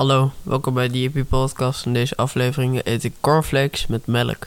Hallo, welkom bij de Jippie Podcast. In deze aflevering eet ik cornflakes met melk.